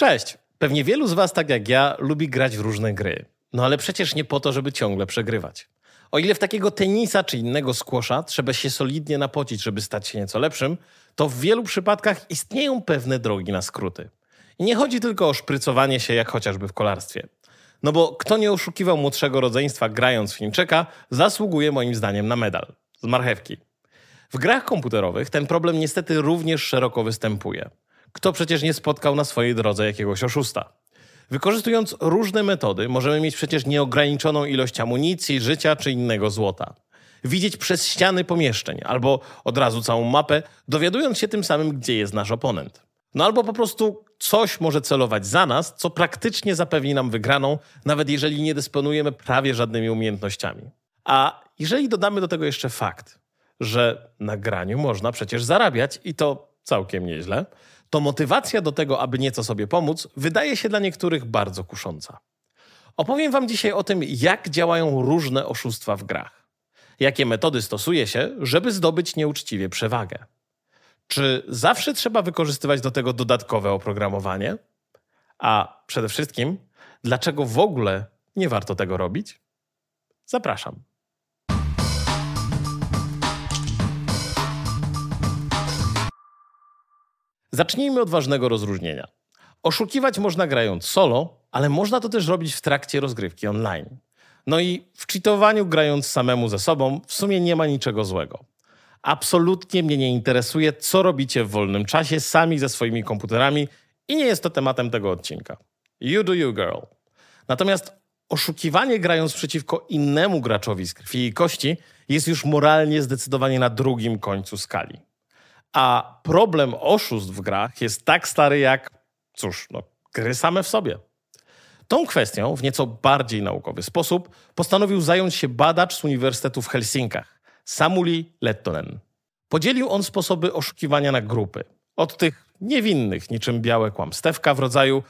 Cześć! Pewnie wielu z Was, tak jak ja, lubi grać w różne gry. No ale przecież nie po to, żeby ciągle przegrywać. O ile w takiego tenisa czy innego squasha trzeba się solidnie napocić, żeby stać się nieco lepszym, to w wielu przypadkach istnieją pewne drogi na skróty. I nie chodzi tylko o szprycowanie się, jak chociażby w kolarstwie. No bo kto nie oszukiwał młodszego rodzeństwa grając w Chińczyka, zasługuje moim zdaniem na medal. Z marchewki. W grach komputerowych ten problem niestety również szeroko występuje. Kto przecież nie spotkał na swojej drodze jakiegoś oszusta? Wykorzystując różne metody, możemy mieć przecież nieograniczoną ilość amunicji, życia czy innego złota. Widzieć przez ściany pomieszczeń albo od razu całą mapę, dowiadując się tym samym, gdzie jest nasz oponent. No albo po prostu coś może celować za nas, co praktycznie zapewni nam wygraną, nawet jeżeli nie dysponujemy prawie żadnymi umiejętnościami. A jeżeli dodamy do tego jeszcze fakt, że na graniu można przecież zarabiać i to całkiem nieźle, to motywacja do tego, aby nieco sobie pomóc, wydaje się dla niektórych bardzo kusząca. Opowiem Wam dzisiaj o tym, jak działają różne oszustwa w grach. Jakie metody stosuje się, żeby zdobyć nieuczciwie przewagę. Czy zawsze trzeba wykorzystywać do tego dodatkowe oprogramowanie? A przede wszystkim, dlaczego w ogóle nie warto tego robić? Zapraszam. Zacznijmy od ważnego rozróżnienia. Oszukiwać można grając solo, ale można to też robić w trakcie rozgrywki online. No i w cheatowaniu grając samemu ze sobą w sumie nie ma niczego złego. Absolutnie mnie nie interesuje, co robicie w wolnym czasie sami ze swoimi komputerami i nie jest to tematem tego odcinka. You do you, girl. Natomiast oszukiwanie grając przeciwko innemu graczowi z krwi i kości jest już moralnie zdecydowanie na drugim końcu skali. A problem oszustw w grach jest tak stary jak, cóż, no, gry same w sobie. Tą kwestią w nieco bardziej naukowy sposób postanowił zająć się badacz z Uniwersytetu w Helsinkach, Samuli Lettonen. Podzielił on sposoby oszukiwania na grupy. Od tych niewinnych, niczym białe kłamstewka w rodzaju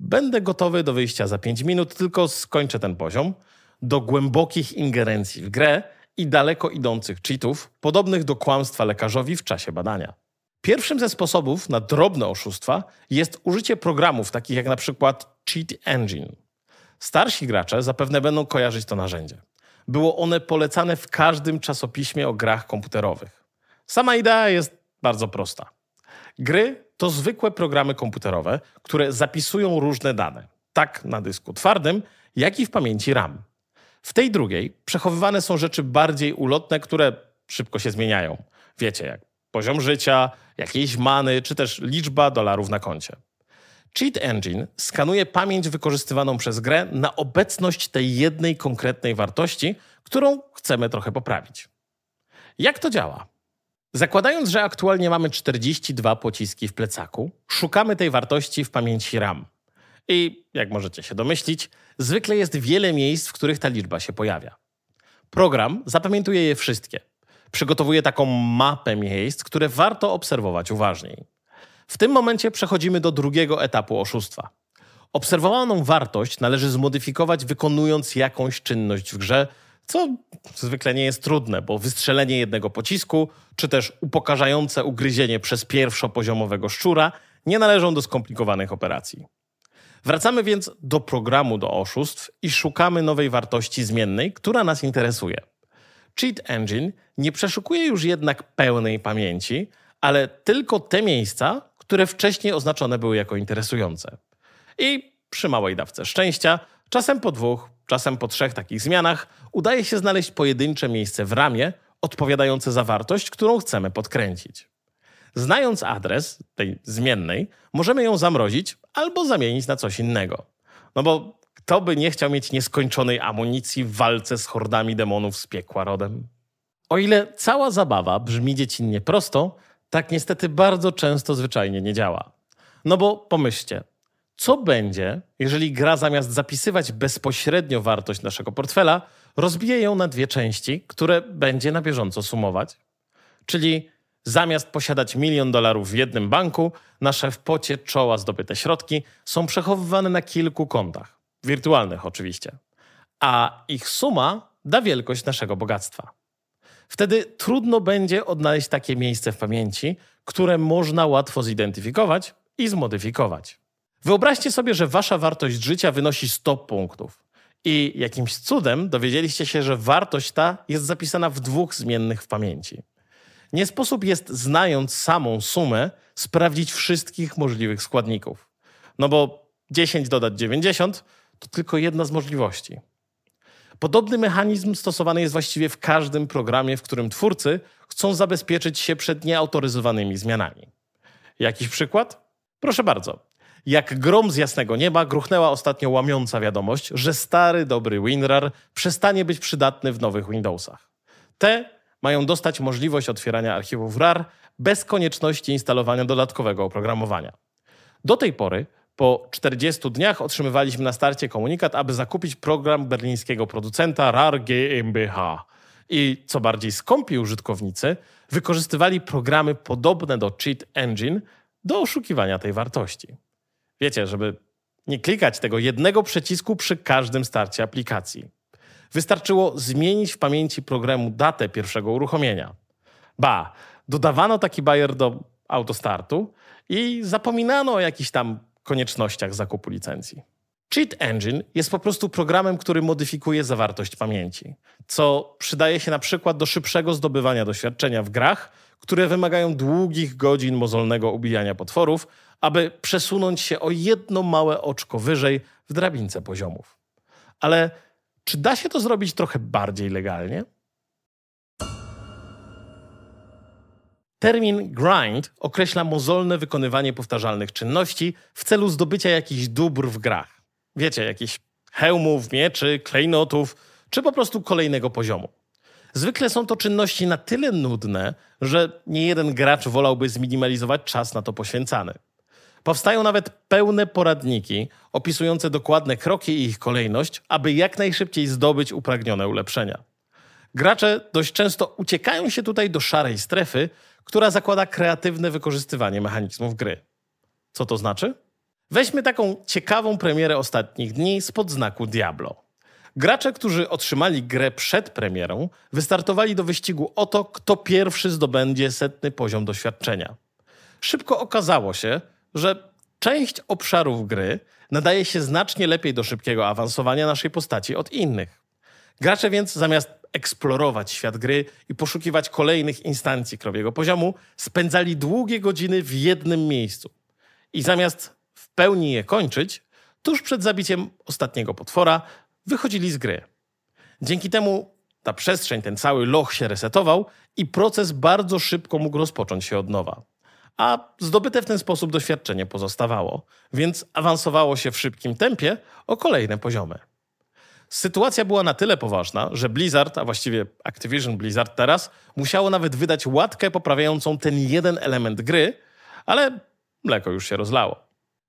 będę gotowy do wyjścia za 5 minut, tylko skończę ten poziom, do głębokich ingerencji w grę i daleko idących cheatów, podobnych do kłamstwa lekarzowi w czasie badania. Pierwszym ze sposobów na drobne oszustwa jest użycie programów takich jak na przykład Cheat Engine. Starsi gracze zapewne będą kojarzyć to narzędzie. Było one polecane w każdym czasopiśmie o grach komputerowych. Sama idea jest bardzo prosta. Gry to zwykłe programy komputerowe, które zapisują różne dane, tak na dysku twardym, jak i w pamięci RAM. W tej drugiej przechowywane są rzeczy bardziej ulotne, które szybko się zmieniają. Wiecie, jak poziom życia, jakieś many, czy też liczba dolarów na koncie. Cheat Engine skanuje pamięć wykorzystywaną przez grę na obecność tej jednej konkretnej wartości, którą chcemy trochę poprawić. Jak to działa? Zakładając, że aktualnie mamy 42 pociski w plecaku, szukamy tej wartości w pamięci RAM. I jak możecie się domyślić, zwykle jest wiele miejsc, w których ta liczba się pojawia. Program zapamiętuje je wszystkie. Przygotowuje taką mapę miejsc, które warto obserwować uważniej. W tym momencie przechodzimy do drugiego etapu oszustwa. Obserwowaną wartość należy zmodyfikować, wykonując jakąś czynność w grze, co zwykle nie jest trudne, bo wystrzelenie jednego pocisku, czy też upokarzające ugryzienie przez pierwszopoziomowego szczura nie należą do skomplikowanych operacji. Wracamy więc do programu do oszustw i szukamy nowej wartości zmiennej, która nas interesuje. Cheat Engine nie przeszukuje już jednak pełnej pamięci, ale tylko te miejsca, które wcześniej oznaczone były jako interesujące. I przy małej dawce szczęścia, czasem po dwóch, czasem po trzech takich zmianach, udaje się znaleźć pojedyncze miejsce w ramie odpowiadające za wartość, którą chcemy podkręcić. Znając adres tej zmiennej, możemy ją zamrozić albo zamienić na coś innego. No bo kto by nie chciał mieć nieskończonej amunicji w walce z hordami demonów z piekła rodem? O ile cała zabawa brzmi dziecinnie prosto, tak niestety bardzo często zwyczajnie nie działa. No bo pomyślcie, co będzie, jeżeli gra zamiast zapisywać bezpośrednio wartość naszego portfela, rozbije ją na dwie części, które będzie na bieżąco sumować? Czyli Zamiast posiadać milion dolarów w jednym banku, nasze w pocie czoła zdobyte środki są przechowywane na kilku kontach. Wirtualnych oczywiście. A ich suma da wielkość naszego bogactwa. Wtedy trudno będzie odnaleźć takie miejsce w pamięci, które można łatwo zidentyfikować i zmodyfikować. Wyobraźcie sobie, że wasza wartość życia wynosi 100 punktów. I jakimś cudem dowiedzieliście się, że wartość ta jest zapisana w dwóch zmiennych w pamięci. Nie sposób jest, znając samą sumę, sprawdzić wszystkich możliwych składników. No bo 10 dodać 90 to tylko jedna z możliwości. Podobny mechanizm stosowany jest właściwie w każdym programie, w którym twórcy chcą zabezpieczyć się przed nieautoryzowanymi zmianami. Jakiś przykład? Proszę bardzo. Jak grom z jasnego nieba gruchnęła ostatnio łamiąca wiadomość, że stary, dobry WinRAR przestanie być przydatny w nowych Windowsach. Te mają dostać możliwość otwierania archiwów RAR bez konieczności instalowania dodatkowego oprogramowania. Do tej pory, po 40 dniach, otrzymywaliśmy na starcie komunikat, aby zakupić program berlińskiego producenta RAR GmbH. I co bardziej skąpi użytkownicy, wykorzystywali programy podobne do Cheat Engine do oszukiwania tej wartości. Wiecie, żeby nie klikać tego jednego przycisku przy każdym starcie aplikacji. Wystarczyło zmienić w pamięci programu datę pierwszego uruchomienia. Ba, dodawano taki bajer do autostartu i zapominano o jakichś tam koniecznościach zakupu licencji. Cheat Engine jest po prostu programem, który modyfikuje zawartość pamięci, co przydaje się na przykład do szybszego zdobywania doświadczenia w grach, które wymagają długich godzin mozolnego ubijania potworów, aby przesunąć się o jedno małe oczko wyżej w drabince poziomów. Ale czy da się to zrobić trochę bardziej legalnie? Termin grind określa mozolne wykonywanie powtarzalnych czynności w celu zdobycia jakichś dóbr w grach. Wiecie, jakichś hełmów, mieczy, klejnotów, czy po prostu kolejnego poziomu. Zwykle są to czynności na tyle nudne, że nie jeden gracz wolałby zminimalizować czas na to poświęcany. Powstają nawet pełne poradniki opisujące dokładne kroki i ich kolejność, aby jak najszybciej zdobyć upragnione ulepszenia. Gracze dość często uciekają się tutaj do szarej strefy, która zakłada kreatywne wykorzystywanie mechanizmów gry. Co to znaczy? Weźmy taką ciekawą premierę ostatnich dni spod znaku Diablo. Gracze, którzy otrzymali grę przed premierą, wystartowali do wyścigu o to, kto pierwszy zdobędzie setny poziom doświadczenia. Szybko okazało się, że część obszarów gry nadaje się znacznie lepiej do szybkiego awansowania naszej postaci od innych. Gracze więc zamiast eksplorować świat gry i poszukiwać kolejnych instancji krowiego poziomu, spędzali długie godziny w jednym miejscu. I zamiast w pełni je kończyć, tuż przed zabiciem ostatniego potwora, wychodzili z gry. Dzięki temu ta przestrzeń, ten cały loch się resetował i proces bardzo szybko mógł rozpocząć się od nowa a zdobyte w ten sposób doświadczenie pozostawało, więc awansowało się w szybkim tempie o kolejne poziomy. Sytuacja była na tyle poważna, że Blizzard, a właściwie Activision Blizzard teraz, musiało nawet wydać łatkę poprawiającą ten jeden element gry, ale mleko już się rozlało.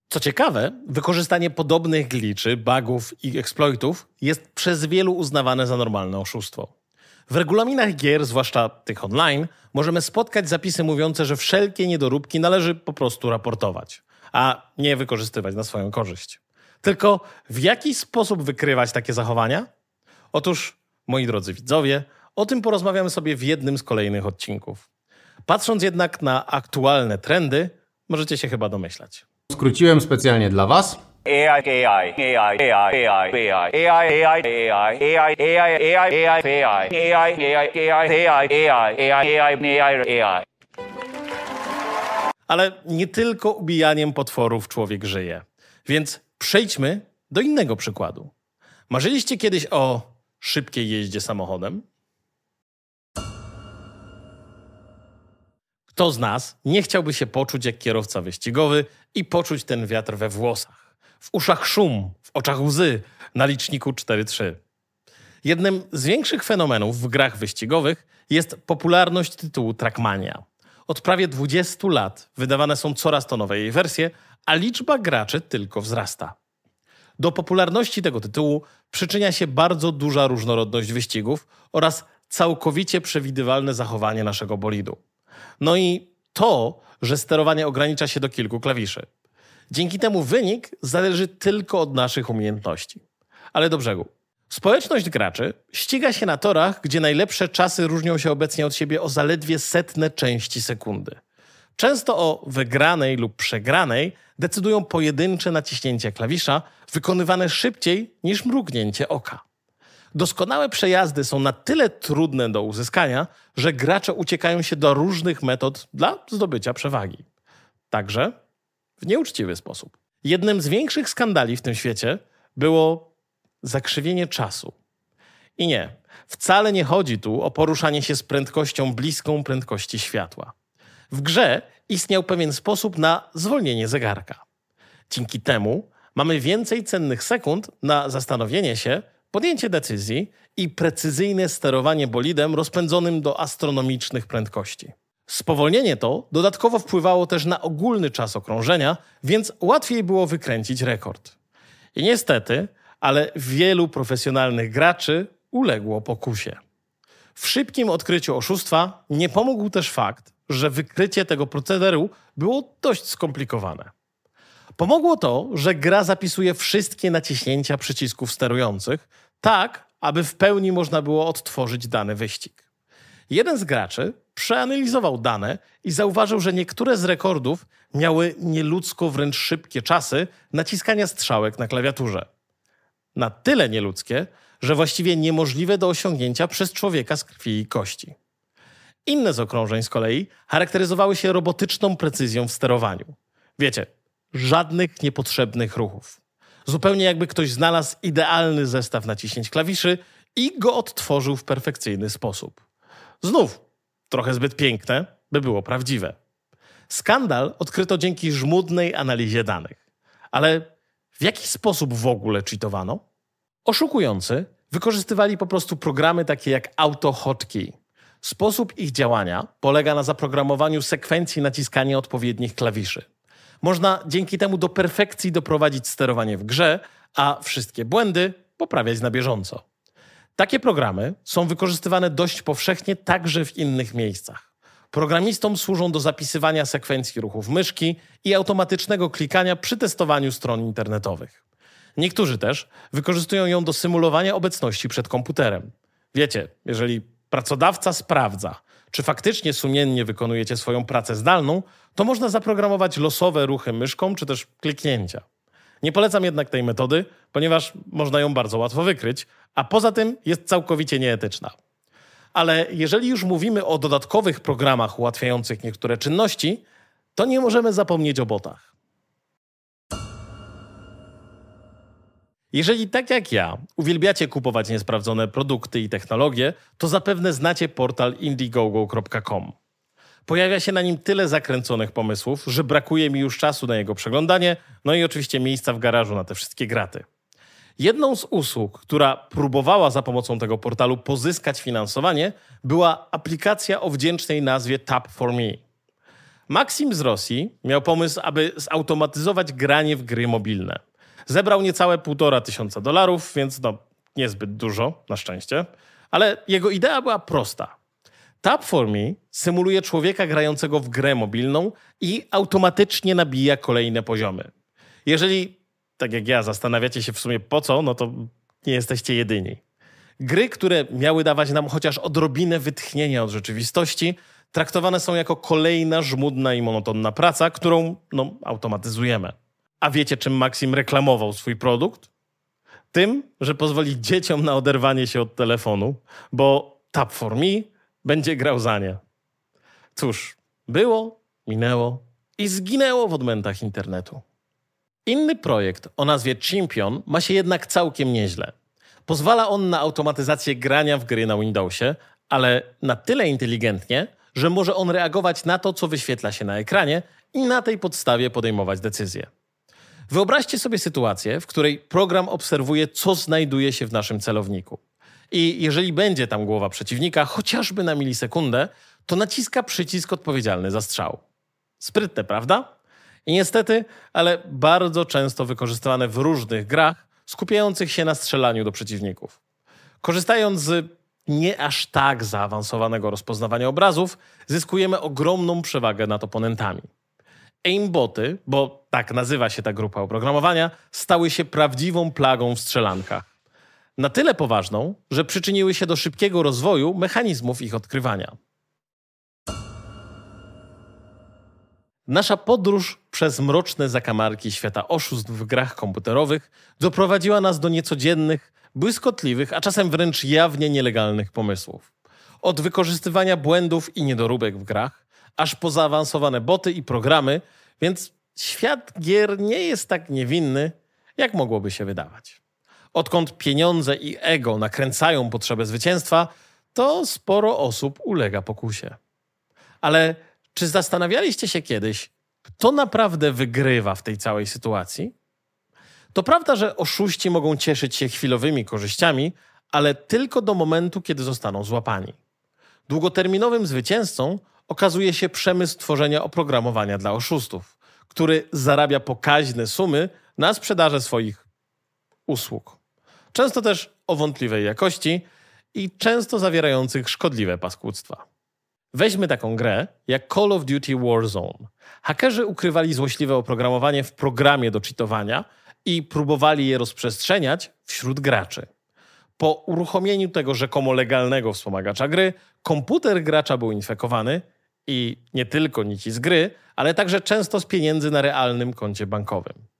Co ciekawe, wykorzystanie podobnych gliczy, bugów i exploitów jest przez wielu uznawane za normalne oszustwo. W regulaminach gier, zwłaszcza tych online, możemy spotkać zapisy mówiące, że wszelkie niedoróbki należy po prostu raportować, a nie wykorzystywać na swoją korzyść. Tylko w jaki sposób wykrywać takie zachowania? Otóż, moi drodzy widzowie, o tym porozmawiamy sobie w jednym z kolejnych odcinków. Patrząc jednak na aktualne trendy, możecie się chyba domyślać. Skróciłem specjalnie dla Was. AI, AI, AI, AI, AI, AI, AI, AI, AI, AI, AI, AI, AI, AI, AI, AI, AI, AI, AI, AI. Ale nie tylko ubijaniem potworów człowiek żyje. Więc przejdźmy do innego przykładu. Marzyliście kiedyś o szybkiej jeździe samochodem? Kto z nas nie chciałby się poczuć jak kierowca wyścigowy i poczuć ten wiatr we włosach? W uszach szum, w oczach łzy, na liczniku 4-3. Jednym z większych fenomenów w grach wyścigowych jest popularność tytułu Trackmania. Od prawie 20 lat wydawane są coraz to nowe jej wersje, a liczba graczy tylko wzrasta. Do popularności tego tytułu przyczynia się bardzo duża różnorodność wyścigów oraz całkowicie przewidywalne zachowanie naszego bolidu. No i to, że sterowanie ogranicza się do kilku klawiszy. Dzięki temu wynik zależy tylko od naszych umiejętności. Ale do brzegu. Społeczność graczy ściga się na torach, gdzie najlepsze czasy różnią się obecnie od siebie o zaledwie setne części sekundy. Często o wygranej lub przegranej decydują pojedyncze naciśnięcia klawisza, wykonywane szybciej niż mrugnięcie oka. Doskonałe przejazdy są na tyle trudne do uzyskania, że gracze uciekają się do różnych metod dla zdobycia przewagi. Także w nieuczciwy sposób. Jednym z większych skandali w tym świecie było zakrzywienie czasu. I nie, wcale nie chodzi tu o poruszanie się z prędkością bliską prędkości światła. W grze istniał pewien sposób na zwolnienie zegarka. Dzięki temu mamy więcej cennych sekund na zastanowienie się, podjęcie decyzji i precyzyjne sterowanie bolidem rozpędzonym do astronomicznych prędkości. Spowolnienie to dodatkowo wpływało też na ogólny czas okrążenia, więc łatwiej było wykręcić rekord. I niestety, ale wielu profesjonalnych graczy uległo pokusie. W szybkim odkryciu oszustwa nie pomógł też fakt, że wykrycie tego procederu było dość skomplikowane. Pomogło to, że gra zapisuje wszystkie naciśnięcia przycisków sterujących, tak aby w pełni można było odtworzyć dany wyścig. Jeden z graczy przeanalizował dane i zauważył, że niektóre z rekordów miały nieludzko wręcz szybkie czasy naciskania strzałek na klawiaturze. Na tyle nieludzkie, że właściwie niemożliwe do osiągnięcia przez człowieka z krwi i kości. Inne z okrążeń z kolei charakteryzowały się robotyczną precyzją w sterowaniu. Wiecie, żadnych niepotrzebnych ruchów. Zupełnie jakby ktoś znalazł idealny zestaw naciśnięć klawiszy i go odtworzył w perfekcyjny sposób. Znów trochę zbyt piękne, by było prawdziwe. Skandal odkryto dzięki żmudnej analizie danych. Ale w jaki sposób w ogóle cheatowano? Oszukujący wykorzystywali po prostu programy takie jak AutoHotkey. Sposób ich działania polega na zaprogramowaniu sekwencji naciskania odpowiednich klawiszy. Można dzięki temu do perfekcji doprowadzić sterowanie w grze, a wszystkie błędy poprawiać na bieżąco. Takie programy są wykorzystywane dość powszechnie także w innych miejscach. Programistom służą do zapisywania sekwencji ruchów myszki i automatycznego klikania przy testowaniu stron internetowych. Niektórzy też wykorzystują ją do symulowania obecności przed komputerem. Wiecie, jeżeli pracodawca sprawdza, czy faktycznie sumiennie wykonujecie swoją pracę zdalną, to można zaprogramować losowe ruchy myszką czy też kliknięcia. Nie polecam jednak tej metody, ponieważ można ją bardzo łatwo wykryć, a poza tym jest całkowicie nieetyczna. Ale jeżeli już mówimy o dodatkowych programach ułatwiających niektóre czynności, to nie możemy zapomnieć o botach. Jeżeli tak jak ja uwielbiacie kupować niesprawdzone produkty i technologie, to zapewne znacie portal indiegogo.com. Pojawia się na nim tyle zakręconych pomysłów, że brakuje mi już czasu na jego przeglądanie, no i oczywiście miejsca w garażu na te wszystkie graty. Jedną z usług, która próbowała za pomocą tego portalu pozyskać finansowanie, była aplikacja o wdzięcznej nazwie Tap for Me. Maxim z Rosji miał pomysł, aby zautomatyzować granie w gry mobilne. Zebrał niecałe półtora tysiąca dolarów, więc no niezbyt dużo, na szczęście. Ale jego idea była prosta. Tap for Me symuluje człowieka grającego w grę mobilną i automatycznie nabija kolejne poziomy. Jeżeli, tak jak ja, zastanawiacie się w sumie po co, no to nie jesteście jedyni. Gry, które miały dawać nam chociaż odrobinę wytchnienia od rzeczywistości, traktowane są jako kolejna żmudna i monotonna praca, którą no, automatyzujemy. A wiecie, czym Maxim reklamował swój produkt? Tym, że pozwoli dzieciom na oderwanie się od telefonu, bo Tap for Me będzie grał za nie. Cóż, było, minęło i zginęło w odmętach internetu. Inny projekt o nazwie Champion ma się jednak całkiem nieźle. Pozwala on na automatyzację grania w gry na Windowsie, ale na tyle inteligentnie, że może on reagować na to, co wyświetla się na ekranie i na tej podstawie podejmować decyzje. Wyobraźcie sobie sytuację, w której program obserwuje, co znajduje się w naszym celowniku. I jeżeli będzie tam głowa przeciwnika, chociażby na milisekundę, to naciska przycisk odpowiedzialny za strzał. Sprytne, prawda? I niestety, ale bardzo często wykorzystywane w różnych grach skupiających się na strzelaniu do przeciwników. Korzystając z nie aż tak zaawansowanego rozpoznawania obrazów, zyskujemy ogromną przewagę nad oponentami. Aimboty, bo tak nazywa się ta grupa oprogramowania, stały się prawdziwą plagą w strzelankach. Na tyle poważną, że przyczyniły się do szybkiego rozwoju, mechanizmów ich odkrywania. Nasza podróż przez mroczne zakamarki świata oszustw w grach komputerowych doprowadziła nas do niecodziennych, błyskotliwych, a czasem wręcz jawnie nielegalnych pomysłów. Od wykorzystywania błędów i niedoróbek w grach, aż po zaawansowane boty i programy, więc świat gier nie jest tak niewinny, jak mogłoby się wydawać. Odkąd pieniądze i ego nakręcają potrzebę zwycięstwa, to sporo osób ulega pokusie. Ale czy zastanawialiście się kiedyś, kto naprawdę wygrywa w tej całej sytuacji? To prawda, że oszuści mogą cieszyć się chwilowymi korzyściami, ale tylko do momentu, kiedy zostaną złapani. Długoterminowym zwycięzcą okazuje się przemysł tworzenia oprogramowania dla oszustów, który zarabia pokaźne sumy na sprzedaży swoich usług. Często też o wątpliwej jakości i często zawierających szkodliwe paskudztwa. Weźmy taką grę jak Call of Duty Warzone. Hakerzy ukrywali złośliwe oprogramowanie w programie do cheatowania i próbowali je rozprzestrzeniać wśród graczy. Po uruchomieniu tego rzekomo legalnego wspomagacza gry, komputer gracza był infekowany i nie tylko nici z gry, ale także często z pieniędzy na realnym koncie bankowym.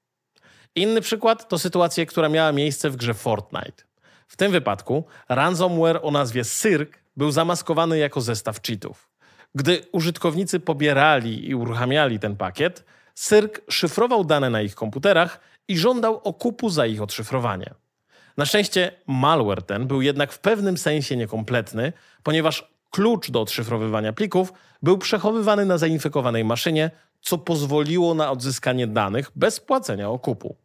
Inny przykład to sytuacja, która miała miejsce w grze Fortnite. W tym wypadku ransomware o nazwie Cirque był zamaskowany jako zestaw cheatów. Gdy użytkownicy pobierali i uruchamiali ten pakiet, Cirque szyfrował dane na ich komputerach i żądał okupu za ich odszyfrowanie. Na szczęście malware ten był jednak w pewnym sensie niekompletny, ponieważ klucz do odszyfrowywania plików był przechowywany na zainfekowanej maszynie, co pozwoliło na odzyskanie danych bez płacenia okupu.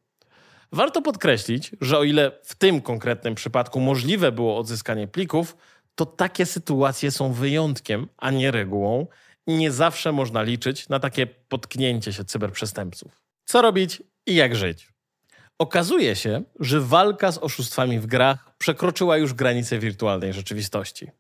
Warto podkreślić, że o ile w tym konkretnym przypadku możliwe było odzyskanie plików, to takie sytuacje są wyjątkiem, a nie regułą. Nie zawsze można liczyć na takie potknięcie się cyberprzestępców. Co robić i jak żyć? Okazuje się, że walka z oszustwami w grach przekroczyła już granice wirtualnej rzeczywistości.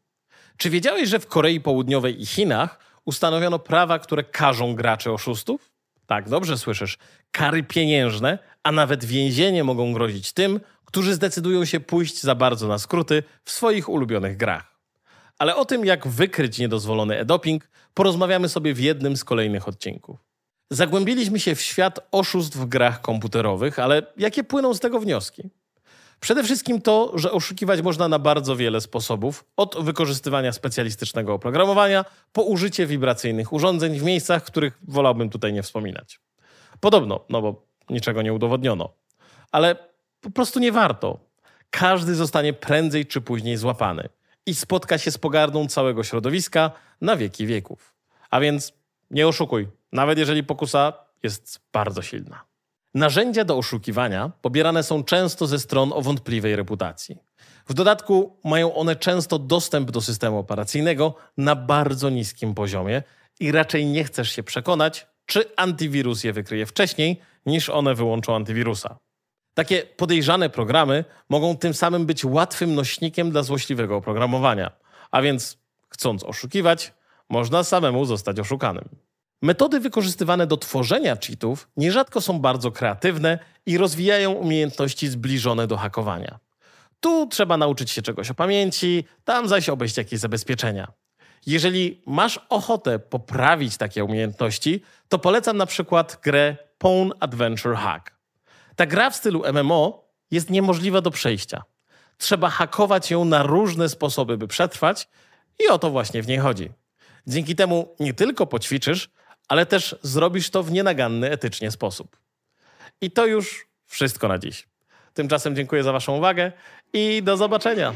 Czy wiedziałeś, że w Korei Południowej i Chinach ustanowiono prawa, które karzą graczy oszustów? Tak, dobrze słyszysz. Kary pieniężne, a nawet więzienie mogą grozić tym, którzy zdecydują się pójść za bardzo na skróty w swoich ulubionych grach. Ale o tym, jak wykryć niedozwolony e-doping, porozmawiamy sobie w jednym z kolejnych odcinków. Zagłębiliśmy się w świat oszustw w grach komputerowych, ale jakie płyną z tego wnioski? Przede wszystkim to, że oszukiwać można na bardzo wiele sposobów, od wykorzystywania specjalistycznego oprogramowania po użycie wibracyjnych urządzeń w miejscach, których wolałbym tutaj nie wspominać. Podobno, no bo niczego nie udowodniono. Ale po prostu nie warto. Każdy zostanie prędzej czy później złapany i spotka się z pogardą całego środowiska na wieki wieków. A więc nie oszukuj, nawet jeżeli pokusa jest bardzo silna. Narzędzia do oszukiwania pobierane są często ze stron o wątpliwej reputacji. W dodatku mają one często dostęp do systemu operacyjnego na bardzo niskim poziomie i raczej nie chcesz się przekonać, czy antywirus je wykryje wcześniej, niż one wyłączą antywirusa. Takie podejrzane programy mogą tym samym być łatwym nośnikiem dla złośliwego oprogramowania, a więc chcąc oszukiwać, można samemu zostać oszukanym. Metody wykorzystywane do tworzenia cheatów nierzadko są bardzo kreatywne i rozwijają umiejętności zbliżone do hakowania. Tu trzeba nauczyć się czegoś o pamięci, tam zaś obejść jakieś zabezpieczenia. Jeżeli masz ochotę poprawić takie umiejętności, to polecam na przykład grę Pawn Adventure Hack. Ta gra w stylu MMO jest niemożliwa do przejścia. Trzeba hakować ją na różne sposoby, by przetrwać, i o to właśnie w niej chodzi. Dzięki temu nie tylko poćwiczysz, ale też zrobisz to w nienaganny etycznie sposób. I to już wszystko na dziś. Tymczasem dziękuję za Waszą uwagę i do zobaczenia.